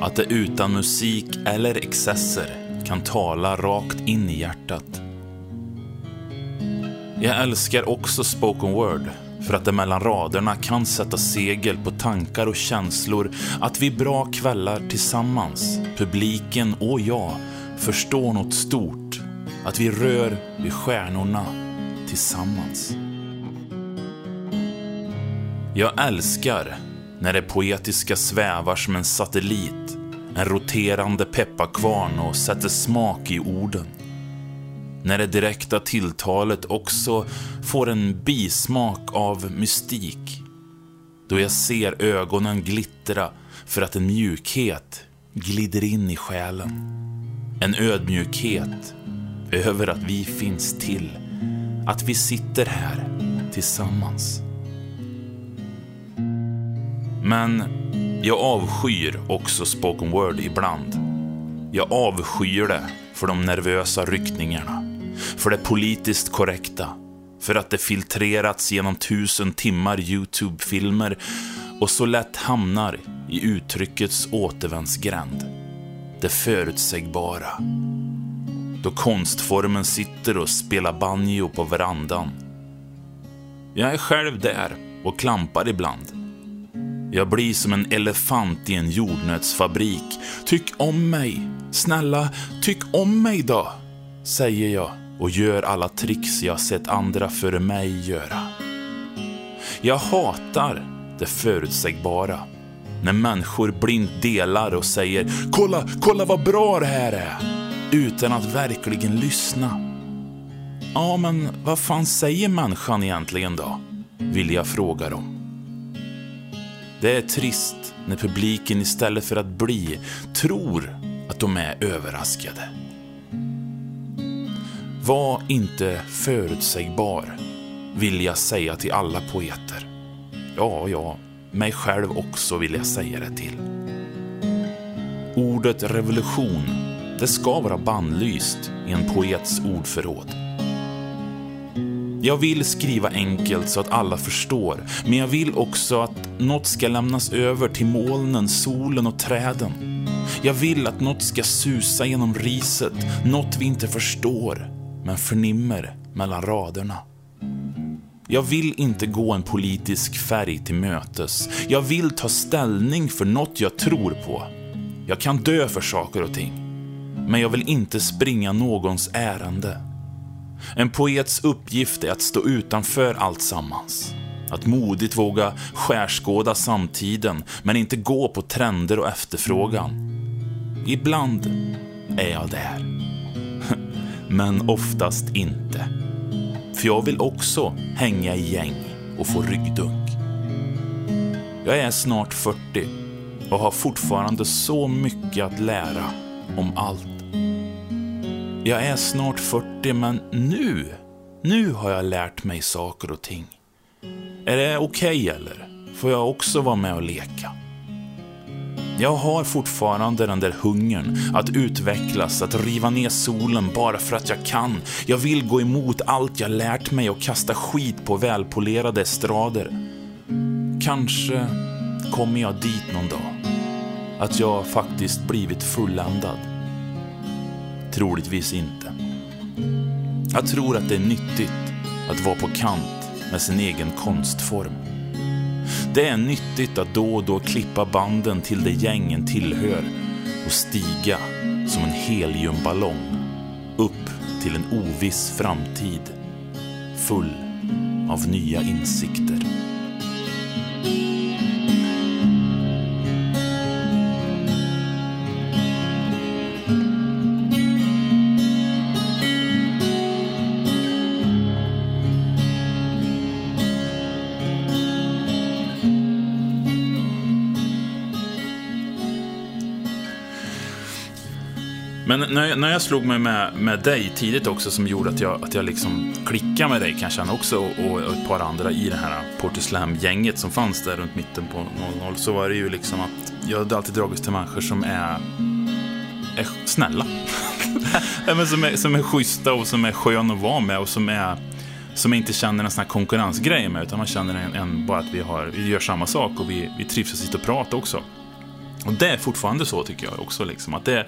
B: Att det utan musik eller excesser kan tala rakt in i hjärtat. Jag älskar också spoken word för att det mellan raderna kan sätta segel på tankar och känslor att vi bra kvällar tillsammans, publiken och jag, förstår något stort. Att vi rör vid stjärnorna tillsammans. Jag älskar när det poetiska svävar som en satellit, en roterande pepparkvarn och sätter smak i orden. När det direkta tilltalet också får en bismak av mystik. Då jag ser ögonen glittra för att en mjukhet glider in i själen. En ödmjukhet över att vi finns till. Att vi sitter här tillsammans. Men jag avskyr också spoken word ibland. Jag avskyr det för de nervösa ryckningarna. För det politiskt korrekta. För att det filtrerats genom tusen timmar YouTube-filmer och så lätt hamnar i uttryckets återvändsgränd. Det förutsägbara. Då konstformen sitter och spelar banjo på verandan. Jag är själv där och klampar ibland. Jag blir som en elefant i en jordnötsfabrik. Tyck om mig. Snälla, tyck om mig då, säger jag och gör alla tricks jag sett andra före mig göra. Jag hatar det förutsägbara. När människor blint delar och säger “Kolla, kolla vad bra det här är!” Utan att verkligen lyssna. Ja, men vad fan säger människan egentligen då? Vill jag fråga dem. Det är trist när publiken istället för att bli tror att de är överraskade. Var inte förutsägbar, vill jag säga till alla poeter. Ja, ja, mig själv också vill jag säga det till. Ordet revolution, det ska vara bannlyst i en poets ordförråd. Jag vill skriva enkelt så att alla förstår, men jag vill också att något ska lämnas över till molnen, solen och träden. Jag vill att något ska susa genom riset, något vi inte förstår, men förnimmer mellan raderna. Jag vill inte gå en politisk färg till mötes. Jag vill ta ställning för något jag tror på. Jag kan dö för saker och ting. Men jag vill inte springa någons ärende. En poets uppgift är att stå utanför allt sammans. Att modigt våga skärskåda samtiden, men inte gå på trender och efterfrågan. Ibland är jag där. [LAUGHS] men oftast inte. För jag vill också hänga i gäng och få ryggdunk. Jag är snart 40 och har fortfarande så mycket att lära om allt. Jag är snart 40, men nu, nu har jag lärt mig saker och ting. Är det okej okay, eller? Får jag också vara med och leka? Jag har fortfarande den där hungern att utvecklas, att riva ner solen bara för att jag kan. Jag vill gå emot allt jag lärt mig och kasta skit på välpolerade estrader. Kanske kommer jag dit någon dag. Att jag faktiskt blivit fulländad. Troligtvis inte. Jag tror att det är nyttigt att vara på kant med sin egen konstform. Det är nyttigt att då och då klippa banden till det gängen tillhör och stiga som en heliumballong upp till en oviss framtid full av nya insikter. Men när jag, när jag slog mig med, med dig tidigt också som gjorde att jag, att jag liksom klickade med dig kan jag känna också och, och ett par andra i det här Porter Slam-gänget som fanns där runt mitten på 00 så var det ju liksom att jag hade alltid dragits till människor som är, är snälla. [LAUGHS] men som, är, som är schyssta och som är skön att vara med och som är som inte känner en sån här konkurrensgrej med, utan man känner en, en, bara att vi, har, vi gör samma sak och vi, vi trivs att sitta och prata också. Och det är fortfarande så tycker jag också, liksom, att det,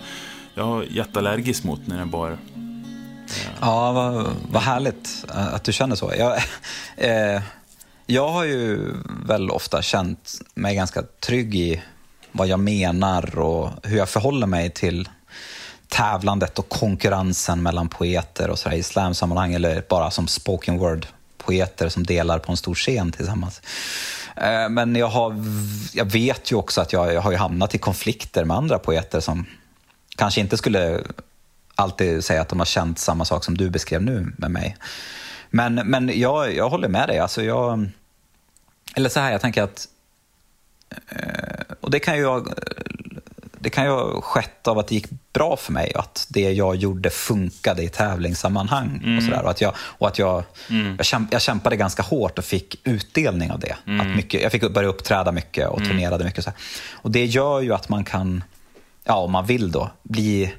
B: jag är jätteallergisk mot när det bara. Eh,
A: ja, vad, vad härligt att du känner så. Jag, eh, jag har ju väl ofta känt mig ganska trygg i vad jag menar och hur jag förhåller mig till tävlandet och konkurrensen mellan poeter och sådär i slamsammanhang eller bara som spoken word-poeter som delar på en stor scen tillsammans. Eh, men jag, har, jag vet ju också att jag, jag har hamnat i konflikter med andra poeter som kanske inte skulle alltid säga att de har känt samma sak som du beskrev nu med mig. Men, men jag, jag håller med dig. Alltså jag, eller så här, jag tänker att... Eh, och det kan ju ha, det kan ju ha skett av att det gick bra för mig och att det jag gjorde funkade i tävlingssammanhang. Mm. Och, så där, och att, jag, och att jag, mm. jag, kämp, jag, kämpade ganska hårt och fick utdelning av det. Mm. Att mycket, jag fick börja uppträda mycket och mm. turnerade mycket. Så här. Och det gör ju att man kan, ja om man vill då, bli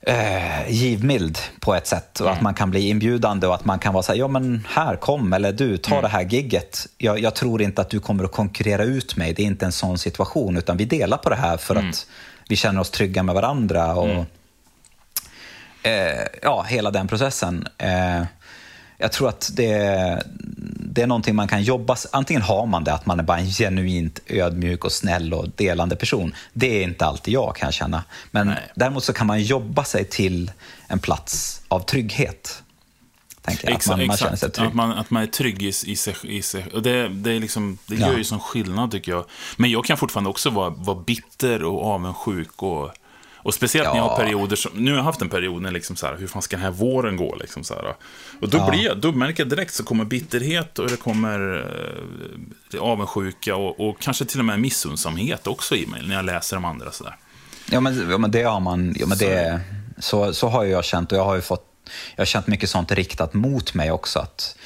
A: eh, givmild på ett sätt och mm. att man kan bli inbjudande och att man kan vara så här, ja men här, kom, eller du, ta mm. det här gigget. Jag, jag, tror inte att du kommer att konkurrera ut mig, det är inte en sån situation, utan vi delar på det här för mm. att vi känner oss trygga med varandra och mm. eh, ja, hela den processen. Eh, jag tror att det, det är någonting man kan jobba... Antingen har man det, att man är bara en genuint ödmjuk och snäll och delande person. Det är inte alltid jag kan jag känna. Men Nej. däremot så kan man jobba sig till en plats av trygghet.
B: Tänker Exakt, att man, man känner sig trygg. Att man, att man är trygg i, i sig. I sig. Och det, det, är liksom, det gör ja. ju sån skillnad tycker jag. Men jag kan fortfarande också vara, vara bitter och avundsjuk och och speciellt ja. när jag har perioder som, nu har jag haft en period när liksom så här, hur fan ska den här våren gå liksom så här. Och då ja. blir jag, då märker jag direkt så kommer bitterhet och det kommer eh, avundsjuka och, och kanske till och med missundsamhet också i mig när jag läser de andra sådär.
A: Ja men, ja, men det har man, ja, men det, så, så har jag känt och jag har ju fått, jag har känt mycket sånt riktat mot mig också. Att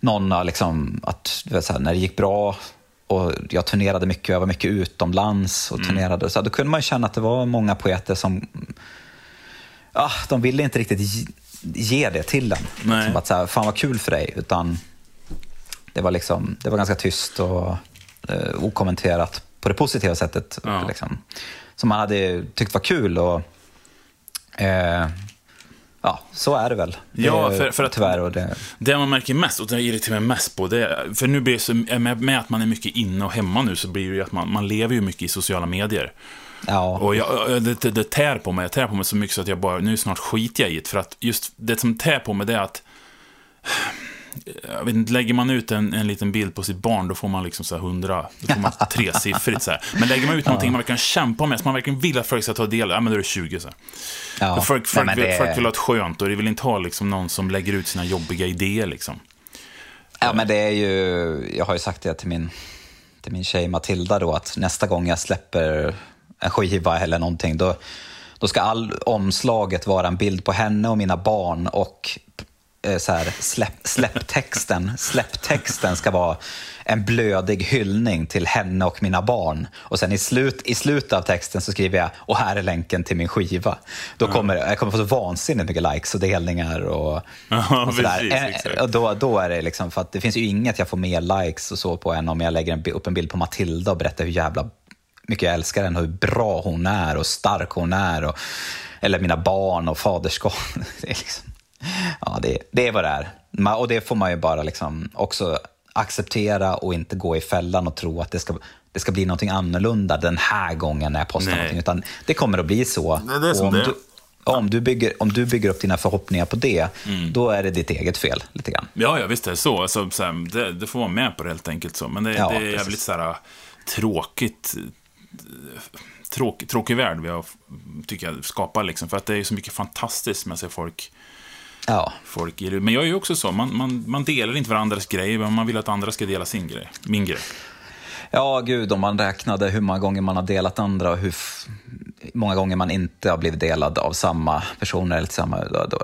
A: någon har liksom, att här, när det gick bra och jag turnerade mycket, jag var mycket utomlands och mm. turnerade. Så då kunde man känna att det var många poeter som ah, de ville inte riktigt ge det till en. Som att så här, fan vad kul för dig. Utan det var, liksom, det var ganska tyst och eh, okommenterat på det positiva sättet. Ja. Liksom, som man hade tyckt var kul. Och, eh, Ja, så är det väl. Det ja, för, för att tyvärr. Och det...
B: det man märker mest, och det irriterar mig mest på, det för nu blir det så, med, att man är mycket inne och hemma nu, så blir det ju att man, man lever ju mycket i sociala medier. Ja. Och jag, det, det, det tär på mig, jag tär på mig så mycket så att jag bara, nu snart skiter jag i det. För att just det som tär på mig, det är att jag vet inte, lägger man ut en, en liten bild på sitt barn, då får man liksom så här 100, då får man [LAUGHS] tresiffrigt så här. Men lägger man ut någonting ja. man verkligen kämpar med, som man verkligen vill att folk ska ta del av, ja men då är det 20 så här. Ja. folk, folk, Nej, det... folk vill ha ett skönt och de vill inte ha liksom någon som lägger ut sina jobbiga idéer liksom.
A: Ja men det är ju, jag har ju sagt det till min, till min tjej Matilda då, att nästa gång jag släpper en skiva eller någonting, då, då ska all omslaget vara en bild på henne och mina barn och så här, släpp, släpptexten, släpptexten ska vara en blödig hyllning till henne och mina barn. Och sen i, slut, i slutet av texten så skriver jag och här är länken till min skiva. Då kommer, jag kommer få så vansinnigt mycket likes och delningar och, ja, och sådär. Precis, eh, och då, då är det liksom, för att det finns ju inget jag får mer likes och så på än om jag lägger en, upp en bild på Matilda och berättar hur jävla mycket jag älskar henne hur bra hon är och stark hon är. Och, eller mina barn och faderskap. [LAUGHS] Det är liksom, [LAUGHS] ja, det, det är vad det är. Och det får man ju bara liksom också acceptera och inte gå i fällan och tro att det ska, det ska bli någonting annorlunda den här gången när jag postar Nej. någonting. Utan det kommer att bli så.
B: Nej, det är som om, det. Du,
A: om, du bygger, om du bygger upp dina förhoppningar på det, mm. då är det ditt eget fel. lite grann.
B: Ja, ja visst är det så. Alltså, så här, det, det, får vara med på det helt enkelt. så. Men det, ja, det är jävligt så här, tråkigt tråk, tråkig värld vi har, tycker jag, skapar liksom. För att det är så mycket fantastiskt med sig folk Ja. Folk men jag är ju också så, man, man, man delar inte varandras grejer, men man vill att andra ska dela sin grej, min grej.
A: Ja, gud, om man räknade hur många gånger man har delat andra och hur många gånger man inte har blivit delad av samma personer eller samma... Då, då,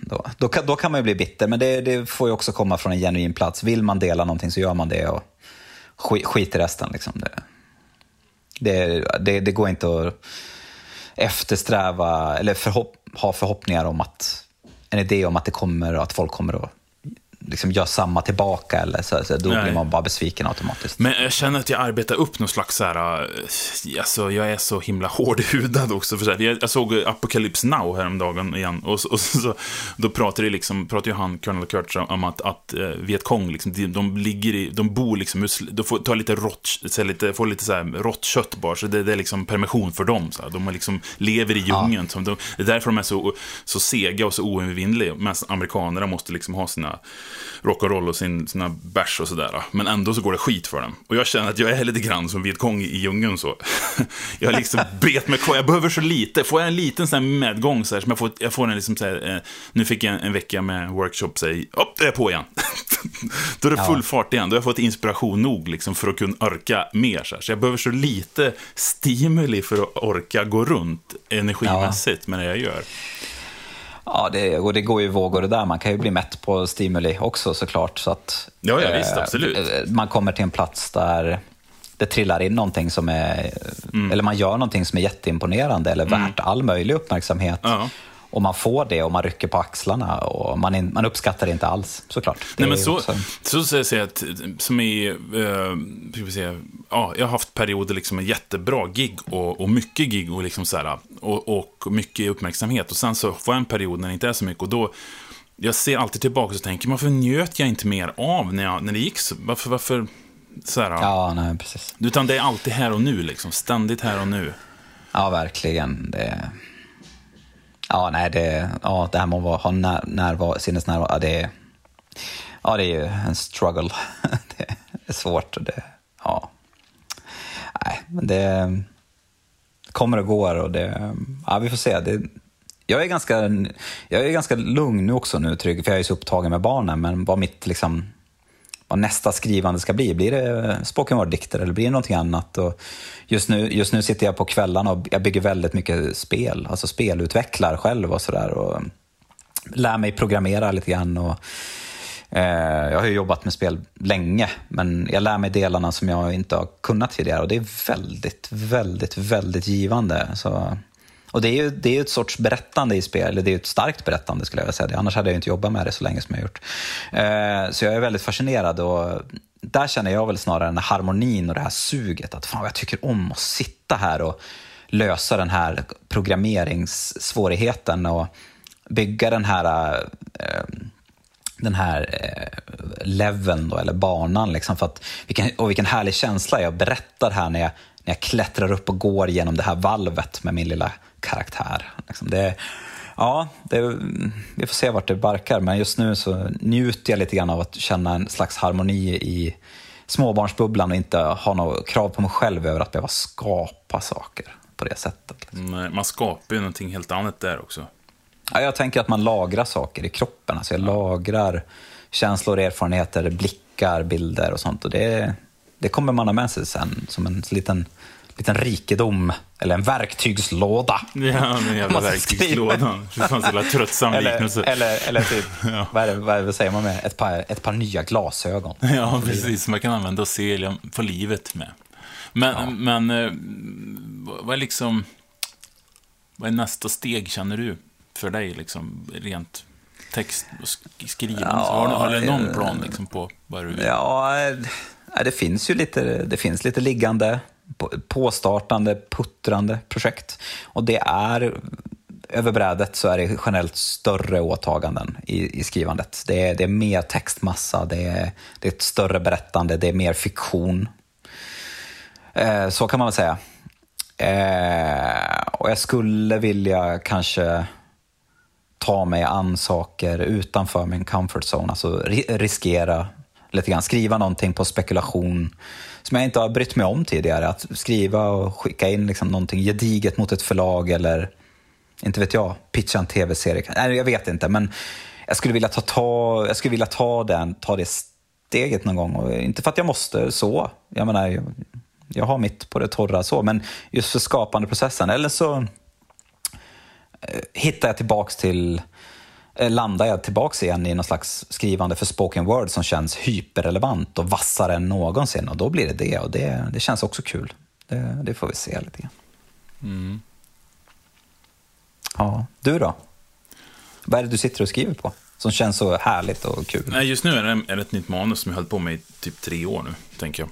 A: då, då, kan, då kan man ju bli bitter, men det, det, får ju också komma från en genuin plats. Vill man dela någonting så gör man det och skit, skit i resten. Liksom. Det, det, det, det går inte att eftersträva eller förhopp, ha förhoppningar om att en idé om att, det kommer, att folk kommer att liksom gör samma tillbaka eller så, så då Nej. blir man bara besviken automatiskt.
B: Men jag känner att jag arbetar upp någon slags så här, eh, alltså jag är så himla [LAUGHS] hårdhudad också. För så här, jag, jag såg Apocalypse Now häromdagen igen och, och, så, då pratade, liksom, pratade ju han, Colonel Kurtz, om att, att uh, Vietcong, liksom, de, de, ligger i, de bor liksom, de får ta lite rått, så lite, får lite så här rått kött bara, så det, det är liksom permission för dem. Så här. De liksom lever i djungeln. Ja. De, det är därför de är så, så sega och så oövervinnliga, medan amerikanerna måste liksom ha sina rock'n'roll och sin, sina bärs och sådär. Men ändå så går det skit för dem. Och jag känner att jag är lite grann som Vietcong i djungeln så. [LAUGHS] jag har liksom bet mig kvar, jag behöver så lite. Får jag en liten sån här medgång så här, som jag får, jag får en liksom så här, eh, nu fick jag en, en, vecka med workshop, säg, upp, det är på igen. [LAUGHS] då är det full ja. fart igen, då har jag fått inspiration nog liksom för att kunna orka mer. Så, här. så jag behöver så lite stimuli för att orka gå runt energimässigt ja. med det jag gör.
A: Ja, det, och det går ju vågor det där. Man kan ju bli mätt på stimuli också såklart. Så att,
B: ja, ja, visst, eh, absolut.
A: Man kommer till en plats där det trillar in någonting som är, mm. eller man gör någonting som är jätteimponerande eller mm. värt all möjlig uppmärksamhet. Ja och man får det och man rycker på axlarna och man, in, man uppskattar det inte alls såklart. Det
B: Nej, men så, också... så säger jag att, som i, eh, säga, ja, jag har haft perioder liksom med jättebra gig och, och mycket gig och, liksom så här, och, och mycket uppmärksamhet och sen så får jag en period när det inte är så mycket och då jag ser alltid tillbaka och tänker, varför njöt jag inte mer av när, jag, när det gick så? Varför, varför så här,
A: Ja, nej, precis.
B: Utan det är alltid här och nu, liksom. Ständigt här och nu.
A: Ja, verkligen. Det, Ja, nej, det, ja, det här med att ha när, närvaro, sinnesnärvaro, ja, det, ja, det är ju en struggle. [LAUGHS] det är svårt. Och Det, ja. Nej, men det kommer och går och det, ja, vi får se. Det, jag är, ganska, jag är ganska lugn nu också nu, trygg, för jag är så upptagen med barnen, men vad mitt liksom, vad nästa skrivande ska bli. Blir det spoken word-dikter eller blir det någonting annat? Och just, nu, just nu sitter jag på kvällarna och jag bygger väldigt mycket spel, alltså spelutvecklar själv och sådär. Lär mig programmera lite grann. Och, eh, jag har ju jobbat med spel länge, men jag lär mig delarna som jag inte har kunnat tidigare och det är väldigt, väldigt, väldigt givande. Så och det är ju det är ett sorts berättande i spel, eller det är ett starkt berättande skulle jag vilja säga. Annars hade jag inte jobbat med det så länge som jag gjort. Eh, så jag är väldigt fascinerad och där känner jag väl snarare den här harmonin och det här suget. Att fan jag tycker om att sitta här och lösa den här programmeringssvårigheten och bygga den här eh, den här eh, leveln då, eller banan. Liksom, för att, vilken, och vilken härlig känsla jag berättar här när jag, när jag klättrar upp och går genom det här valvet med min lilla karaktär. Liksom det, ja, det, vi får se vart det barkar, men just nu så njuter jag lite grann av att känna en slags harmoni i småbarnsbubblan och inte ha något krav på mig själv över att behöva skapa saker på det sättet.
B: Liksom. Nej, man skapar ju någonting helt annat där också.
A: Ja, jag tänker att man lagrar saker i kroppen. Alltså jag ja. lagrar känslor, erfarenheter, blickar, bilder och sånt. Och det, det kommer man ha med sig sen som en liten liten rikedom, eller en verktygslåda.
B: Ja, en jävla verktygslåda. Det fanns en jävla tröttsam
A: liknelse. Eller, eller typ, [LAUGHS] ja. vad, är det, vad, är det, vad säger man med? Ett par, ett par nya glasögon.
B: Ja, precis. Som man kan använda och se på livet med. Men, ja. men eh, vad är liksom... Vad är nästa steg, känner du, för dig, liksom, rent text och skrivande? Ja, har, har du någon plan liksom, på vad du vill?
A: Ja, det finns ju lite, det finns lite liggande påstartande, puttrande projekt. Och det är över brädet så är det generellt större åtaganden i, i skrivandet. Det är, det är mer textmassa, det är, det är ett större berättande, det är mer fiktion. Eh, så kan man väl säga. Eh, och jag skulle vilja kanske ta mig an saker utanför min comfort zone, alltså riskera lite grann, skriva någonting på spekulation som jag inte har brytt mig om tidigare. Att skriva och skicka in liksom någonting gediget mot ett förlag eller, inte vet jag, pitcha en tv-serie. Nej, jag vet inte, men jag skulle vilja ta, ta, jag skulle vilja ta, den, ta det steget någon gång. Och inte för att jag måste så. Jag menar, jag, jag har mitt på det torra så, men just för skapandeprocessen. Eller så eh, hittar jag tillbaks till Eh, landar jag tillbaks igen i någon slags skrivande för spoken word som känns hyperrelevant och vassare än någonsin. Och då blir det det och det, det känns också kul. Det, det får vi se lite grann. Mm. Ja, du då? Vad är det du sitter och skriver på? Som känns så härligt och kul.
B: Nej, just nu är det, är det ett nytt manus som jag höll på med i typ tre år nu, tänker jag.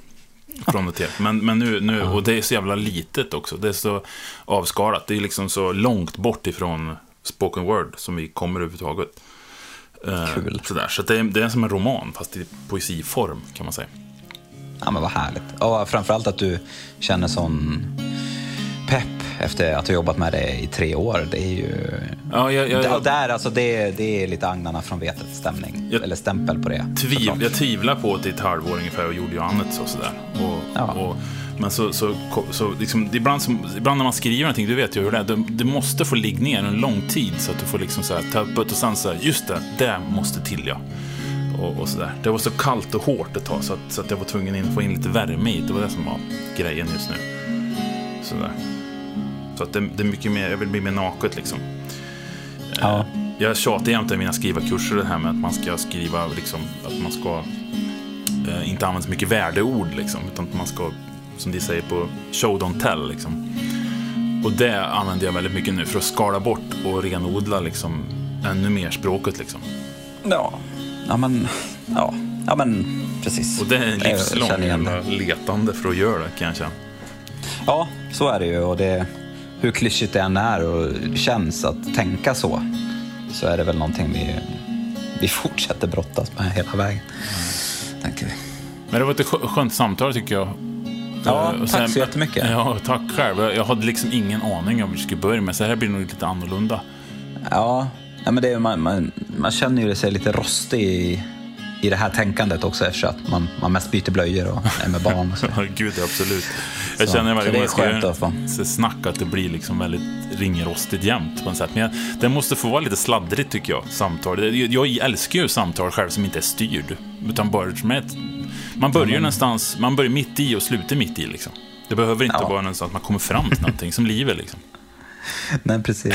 B: Från och till. Men, men nu, nu, och det är så jävla litet också. Det är så avskalat. Det är liksom så långt bort ifrån spoken word som vi kommer överhuvudtaget. Eh,
A: Kul.
B: Sådär. Så det är, det är som en roman, fast i poesiform kan man säga.
A: Ja, men vad härligt. Och framförallt att du känner sån pepp efter att ha jobbat med det i tre år. Det är ju...
B: Ja, jag, jag,
A: Och där, alltså, det, det är lite agnarna från vetet stämning.
B: Jag-
A: eller stämpel på det.
B: tviv,
A: såklart.
B: jag tvivlar på att i ett halvår ungefär och gjorde ju annat och sådär. Och,
A: Ja.
B: och, men så, så, så liksom, ibland, som, ibland när man skriver någonting, du vet ju hur det är, du, du måste få ligga ner en lång tid så att du får liksom så här, ta upp det och sen så här, just det, det måste till ja. Och, och så där. Det var så kallt och hårt ett tag så att, så att jag var tvungen att få in lite värme i det. Var det som var grejen just nu. Sådär. Så att det, det är mycket mer, jag vill bli mer naket liksom.
A: Ja.
B: Jag tjatar jämt i mina skrivarkurser det här med att man ska skriva, liksom, att man ska eh, inte använda så mycket värdeord, liksom, utan att man ska, som de säger på show don't tell. Liksom. Och det använder jag väldigt mycket nu för att skala bort och renodla liksom, ännu mer språket. Liksom.
A: Ja. Ja, men... Ja, ja men precis.
B: Och det är en
A: Jag
B: livslång letande för att göra det, kan jag känna.
A: Ja, så är det ju. Och det, hur klyschigt det än är och känns att tänka så, så är det väl någonting vi, vi fortsätter brottas med hela vägen. Tänker vi.
B: Men det var ett skö- skönt samtal tycker jag.
A: Ja,
B: Eh,
A: tack så jättemycket.
B: Ja, tack själv. Jag hade liksom ingen aning om hur vi skulle börja med, så det här blir nog lite annorlunda.
A: Ja, ja men det, är- man, man, man känner ju sig lite rostig i, i det här tänkandet också eftersom att man, man mest byter blöjor och är med barn. Och så. [LAUGHS]
B: Gud, absolut. Jag
A: Så-
B: känner varje
A: det
B: gång
A: är
B: jag ska göra
A: att
B: det blir liksom väldigt ringrostigt jämt på något sätt. Men jag, det måste få vara lite sladdrigt tycker jag, samtal. Det- Jag, jag älskar ju samtal själv som inte är styrd. Utan bara som ett, man börjar mm. någonstans, man börjar mitt i och slutar mitt i. Liksom. Det behöver inte
A: ja.
B: vara så att man kommer fram till någonting som livet. Liksom.
A: Nej, precis.